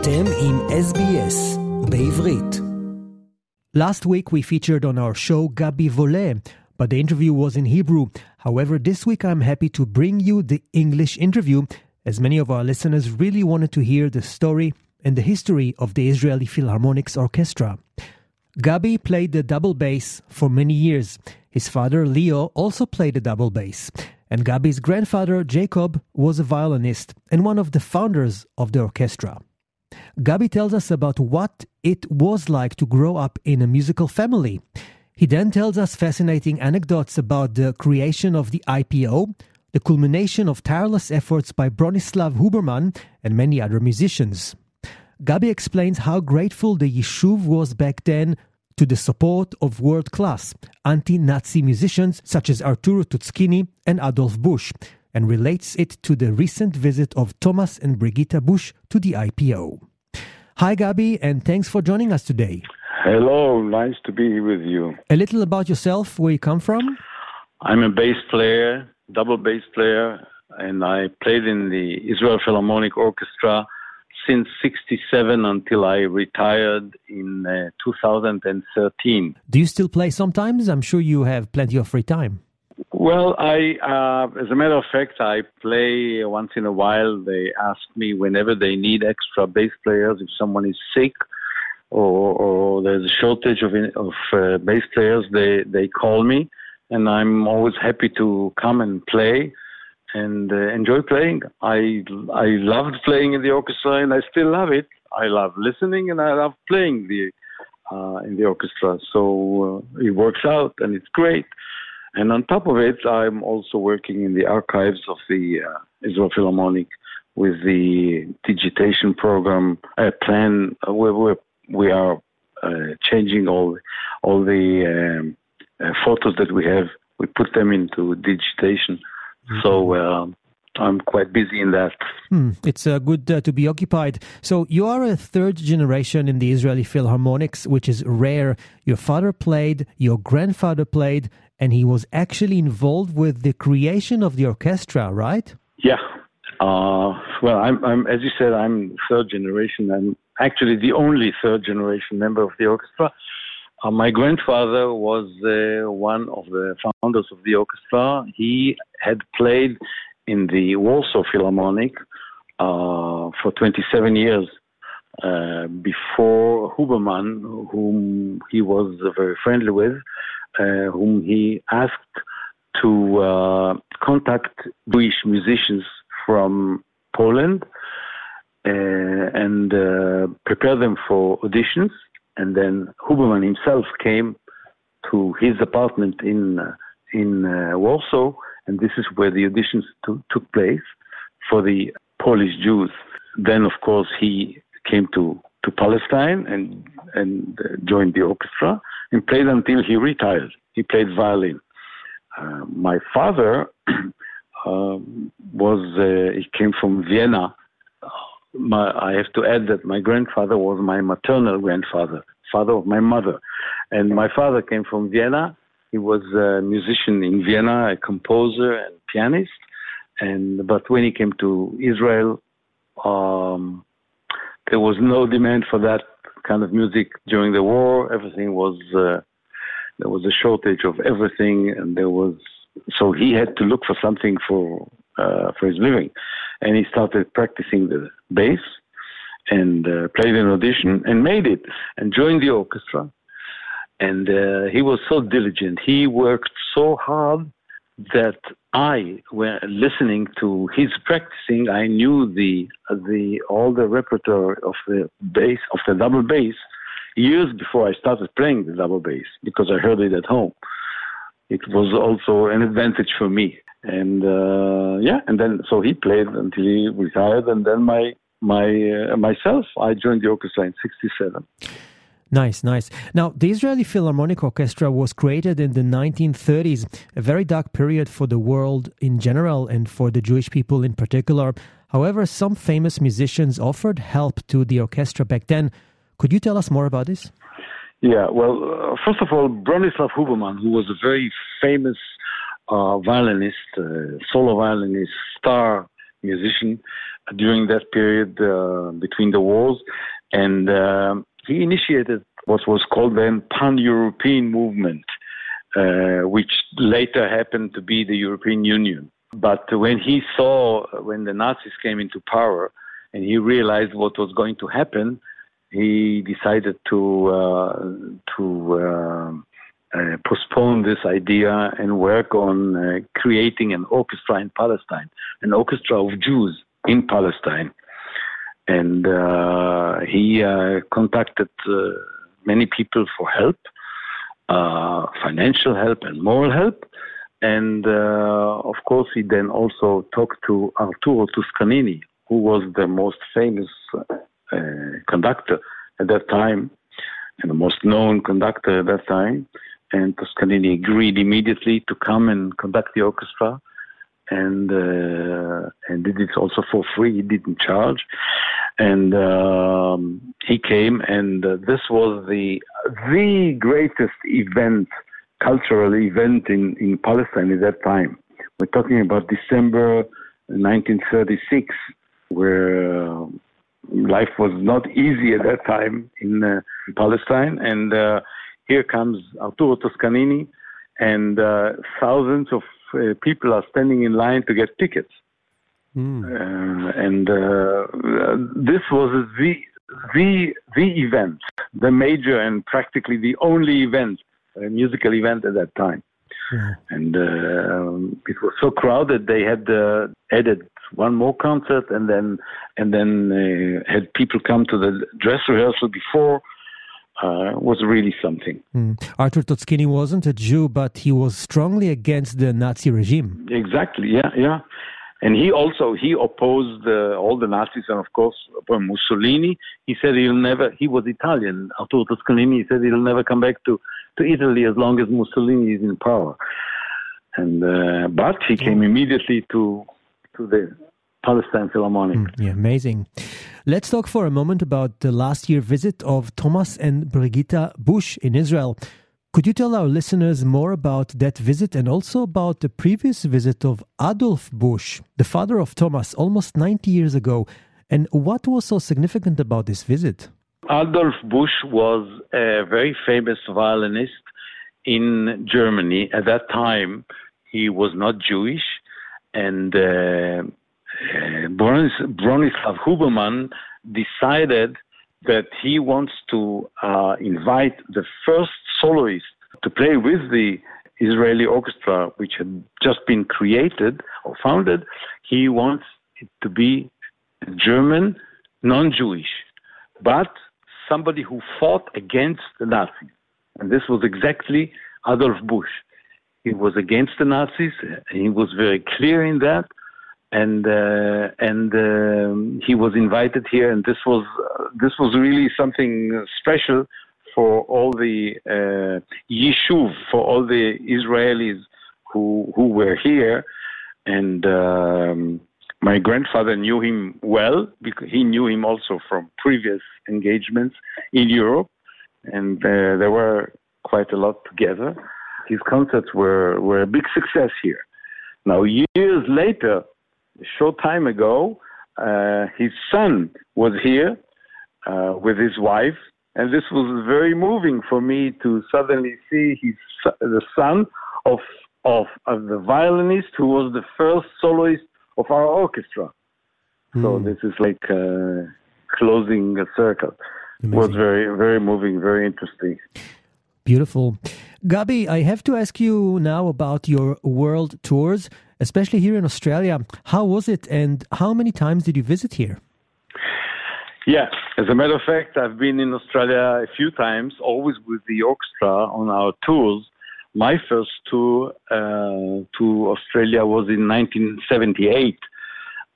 אתם עם SBS בעברית. Last week we featured on our show Gaby Vole, but the interview was in Hebrew. However, this week I'm happy to bring you the English interview, as many of our listeners really wanted to hear the story and the history of the Israeli Philharmonics Orchestra. Gaby played the double bass for many years. His father, Leo, also played the double bass. And Gaby's grandfather, Jacob, was a violinist and one of the founders of the orchestra. Gaby tells us about what it was like to grow up in a musical family. He then tells us fascinating anecdotes about the creation of the IPO, the culmination of tireless efforts by Bronislav Huberman and many other musicians. Gaby explains how grateful the Yishuv was back then to the support of world class anti Nazi musicians such as Arturo Toscanini and Adolf Busch, and relates it to the recent visit of Thomas and Brigitte Busch to the IPO. Hi, Gaby, and thanks for joining us today. Hello, nice to be with you. A little about yourself, where you come from? I'm a bass player, double bass player, and I played in the Israel Philharmonic Orchestra since 67 until I retired in uh, 2013. Do you still play sometimes? I'm sure you have plenty of free time. Well, I, uh, as a matter of fact, I play once in a while. They ask me whenever they need extra bass players, if someone is sick or, or there's a shortage of, of uh, bass players, they, they call me, and I'm always happy to come and play and uh, enjoy playing. I I loved playing in the orchestra, and I still love it. I love listening, and I love playing the uh, in the orchestra. So uh, it works out, and it's great. And on top of it, I'm also working in the archives of the uh, Israel Philharmonic with the digitation program uh, plan. Uh, where we're, we are changing all all the um, photos that we have. We put them into digitation Mm-hmm. So uh, I'm quite busy in that. Hmm. It's uh, good uh, to be occupied. So you are a third generation in the Israeli Philharmonics, which is rare. Your father played, your grandfather played, and he was actually involved with the creation of the orchestra, right? Yeah. Uh, well, I'm, I'm, as you said, I'm third generation. I'm actually the only third generation member of the orchestra. Uh, my grandfather was uh, one of the founders of the orchestra. He had played in the Warsaw Philharmonic uh, for 27 years uh, before Huberman, whom he was very friendly with, uh, whom he asked to uh, contact Jewish musicians from Poland and prepare them for auditions and then Huberman himself came to his apartment in uh, in uh, Warsaw, and this is where the auditions to, took place for the Polish Jews. Then, of course, he came to, to Palestine and and uh, joined the orchestra and played until he retired. He played violin. Uh, my father um, was uh, he came from Vienna my, I have to add that my grandfather was my maternal grandfather, father of my mother. And my father came from Vienna. He was a musician in Vienna, a composer and pianist. And but when he came to Israel, um, there was no demand for that kind of music during the war. Everything was uh, there was a shortage of everything, and there was so he had to look for something for uh, for his living. And he started practicing the bass and uh, played an audition and made it and joined the orchestra. And uh, he was so diligent. He worked so hard that I, when listening to his practicing, I knew the the all the repertoire of the bass of the double bass years before I started playing the double bass because I heard it at home. It was also an advantage for me and uh, yeah, and then so he played until he retired, and then my my uh, myself I joined the orchestra in '67. Nice, nice. Now, the Israeli Philharmonic Orchestra was created in the 1930s, a very dark period for the world in general and for the Jewish people in particular. However, some famous musicians offered help to the orchestra back then. Could you tell us more about this? Yeah, well, uh, first of all, Bronislav Huberman, who was a very famous uh, violinist, uh, solo violinist, star musician during that period uh, between the wars, and uh, he initiated what was called then pan-European movement, uh, which later happened to be the European Union. But when he saw when the Nazis came into power, and he realized what was going to happen, he decided to uh, to uh, uh, postpone this idea and work on uh, creating an orchestra in Palestine, an orchestra of Jews in Palestine. And uh, he uh, contacted many people for help, financial help and moral help. And of course, he then also talked to Arturo Toscanini, who was the most famous conductor at that time and the most known conductor at that time and Toscanini agreed immediately to come and conduct the orchestra, and uh, and did it also for free. He didn't charge, and um, he came, and uh, this was the the greatest event, cultural event in in Palestine at that time. We're talking about December 1936, where. Uh, life was not easy at that time in uh, Palestine, and uh, here comes Arturo Toscanini, and uh, thousands of uh, people are standing in line to get tickets. Mm. Uh, and uh, this was the, the, the event, the major and practically the only event, musical event at that time. Yeah. And uh, it was so crowded they had uh, added one more concert and then and then uh, had people come to the dress rehearsal before uh, was really something. Mm. Arthur Toscanini wasn't a Jew, but he was strongly against the Nazi regime. Exactly, yeah, yeah. And he also he opposed uh, all the Nazis and of course Mussolini. He said he'll never. He was Italian. Arturo Toscanini. He said he'll never come back to, to Italy as long as Mussolini is in power. And uh, but he came immediately to to the Palestine Philharmonic. Mm, yeah, amazing. Let's talk for a moment about the last year visit of Thomas and Brigitta Busch in Israel. Could you tell our listeners more about that visit and also about the previous visit of Adolf Busch, the father of Thomas, almost 90 years ago? And what was so significant about this visit? Adolf Busch was a very famous violinist in Germany. At that time, he was not Jewish, and uh, uh, Bronislaw Huberman decided that he wants to uh, invite the first soloist to play with the Israeli orchestra, which had just been created or founded. He wants it to be German, non Jewish, but somebody who fought against the Nazis. And this was exactly Adolf Busch. He was against the Nazis, he was very clear in that and uh, and uh, he was invited here, and this was this was really something special for all the uh, yishuv, for all the Israelis who who were here, and um, my grandfather knew him well because he knew him also from previous engagements in Europe, and uh, there were quite a lot together. His concerts were were a big success here. Now years later a short time ago, uh, his son was here uh, with his wife, and this was very moving for me to suddenly see his the son of of, of the violinist who was the first soloist of our orchestra. Mm. So hmm. this is like uh, closing a circle. Amazing. It was very very moving, very interesting. Beautiful. Gaby, I have to ask you now about your world tours, especially here in Australia. How was it and how many times did you visit here? Yeah, as a matter of fact, I've been in Australia a few times, always with the orchestra on our tours. My first tour uh, to Australia was in 1978.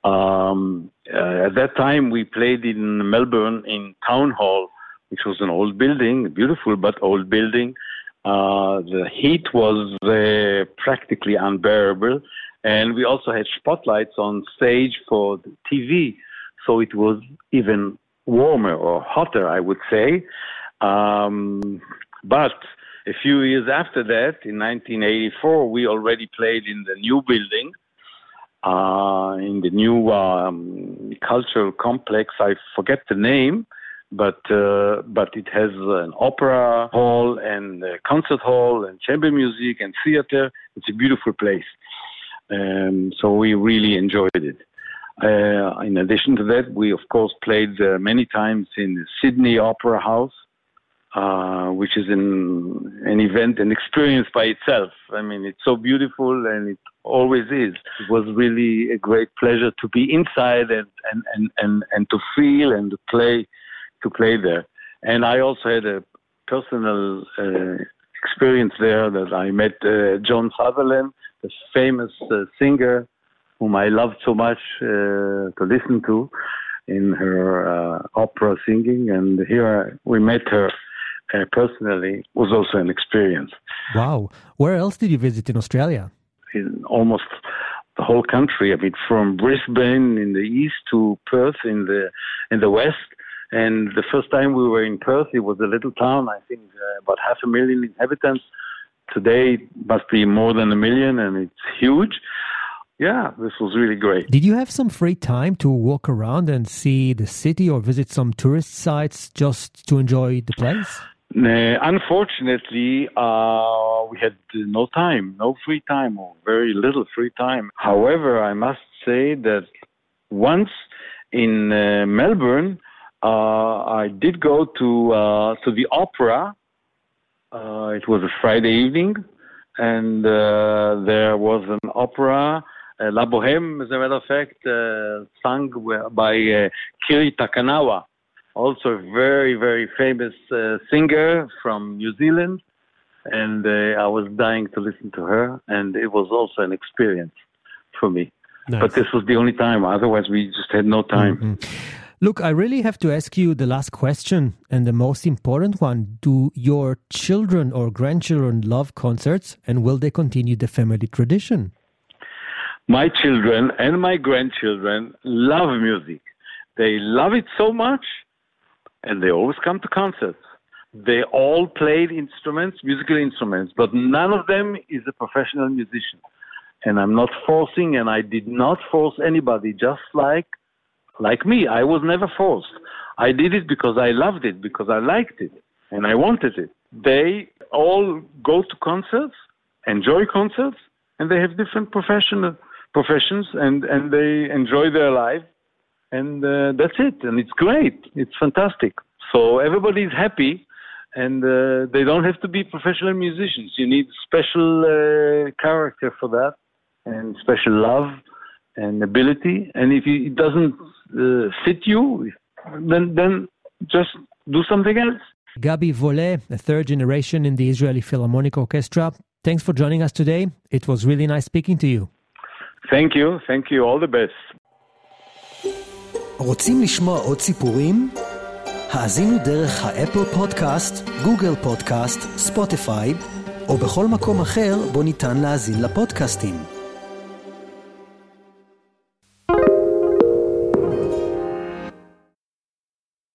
Um, uh, at that time, we played in Melbourne in Town Hall, which was an old building, beautiful but old building. Uh, the heat was uh, practically unbearable, and we also had spotlights on stage for TV, so it was even warmer or hotter, I would say. Um, but a few years after that, in 1984, we already played in the new building, uh, in the new um, cultural complex. I forget the name, but uh, but it has an opera hall and a concert hall and chamber music and theater. It's a beautiful place. Um, so we really enjoyed it. Uh, in addition to that, we of course played uh, many times in the Sydney Opera House, uh, which is an, an event, an experience by itself. I mean, it's so beautiful and it always is. It was really a great pleasure to be inside and, and, and, and, and to feel and to play, to play there. And I also had a personal uh, experience there that I met uh, Joan Sutherland, the famous uh, singer whom I loved so much uh, to listen to in her uh, opera singing. And here we met her uh, personally was also an experience. Wow. Where else did you visit in Australia? In almost the whole country. I mean, from Brisbane in the east to Perth in the in the west. And the first time we were in Perth, it was a little town. I think uh, about half a million inhabitants. Today must be more than a million, and it's huge. Yeah, this was really great. Did you have some free time to walk around and see the city or visit some tourist sites just to enjoy the place? Unfortunately, uh, we had no time, no free time, or very little free time. However, I must say that once in uh, Melbourne, uh, I did go to uh, to the opera. Uh, it was a Friday evening, and there was an opera. La Boheme, as a matter of fact, sung by Kiri Te Kanawa also a very, very famous uh, singer from New Zealand. And uh, I was dying to listen to her, and it was also an experience for me. Nice. But this was the only time. Otherwise, we just had no time. Mm-hmm. Look, I really have to ask you the last question and the most important one. Do your children or grandchildren love concerts, and will they continue the family tradition? My children and my grandchildren love music. They love it so much and they always come to concerts. They all played instruments, musical instruments, but none of them is a professional musician. And I'm not forcing, and I did not force anybody, just like like me. I was never forced. I did it because I loved it, because I liked it, and I wanted it. They all go to concerts, enjoy concerts, and they have different professional professions, and, and they enjoy their life and uh, that's it. And it's great. It's fantastic. So everybody is happy, and uh, they don't have to be professional musicians. You need special uh, character for that, and special love and ability. And if it doesn't uh, fit you, then then just do something else. Gaby Vole, a third generation in the Israeli Philharmonic Orchestra. Thanks for joining us today. It was really nice speaking to you. Thank you. Thank you. All the best. רוצים לשמוע עוד סיפורים? האזינו דרך האפל פודקאסט, גוגל פודקאסט, או בכל מקום אחר בו ניתן להאזין לפודקאסטים.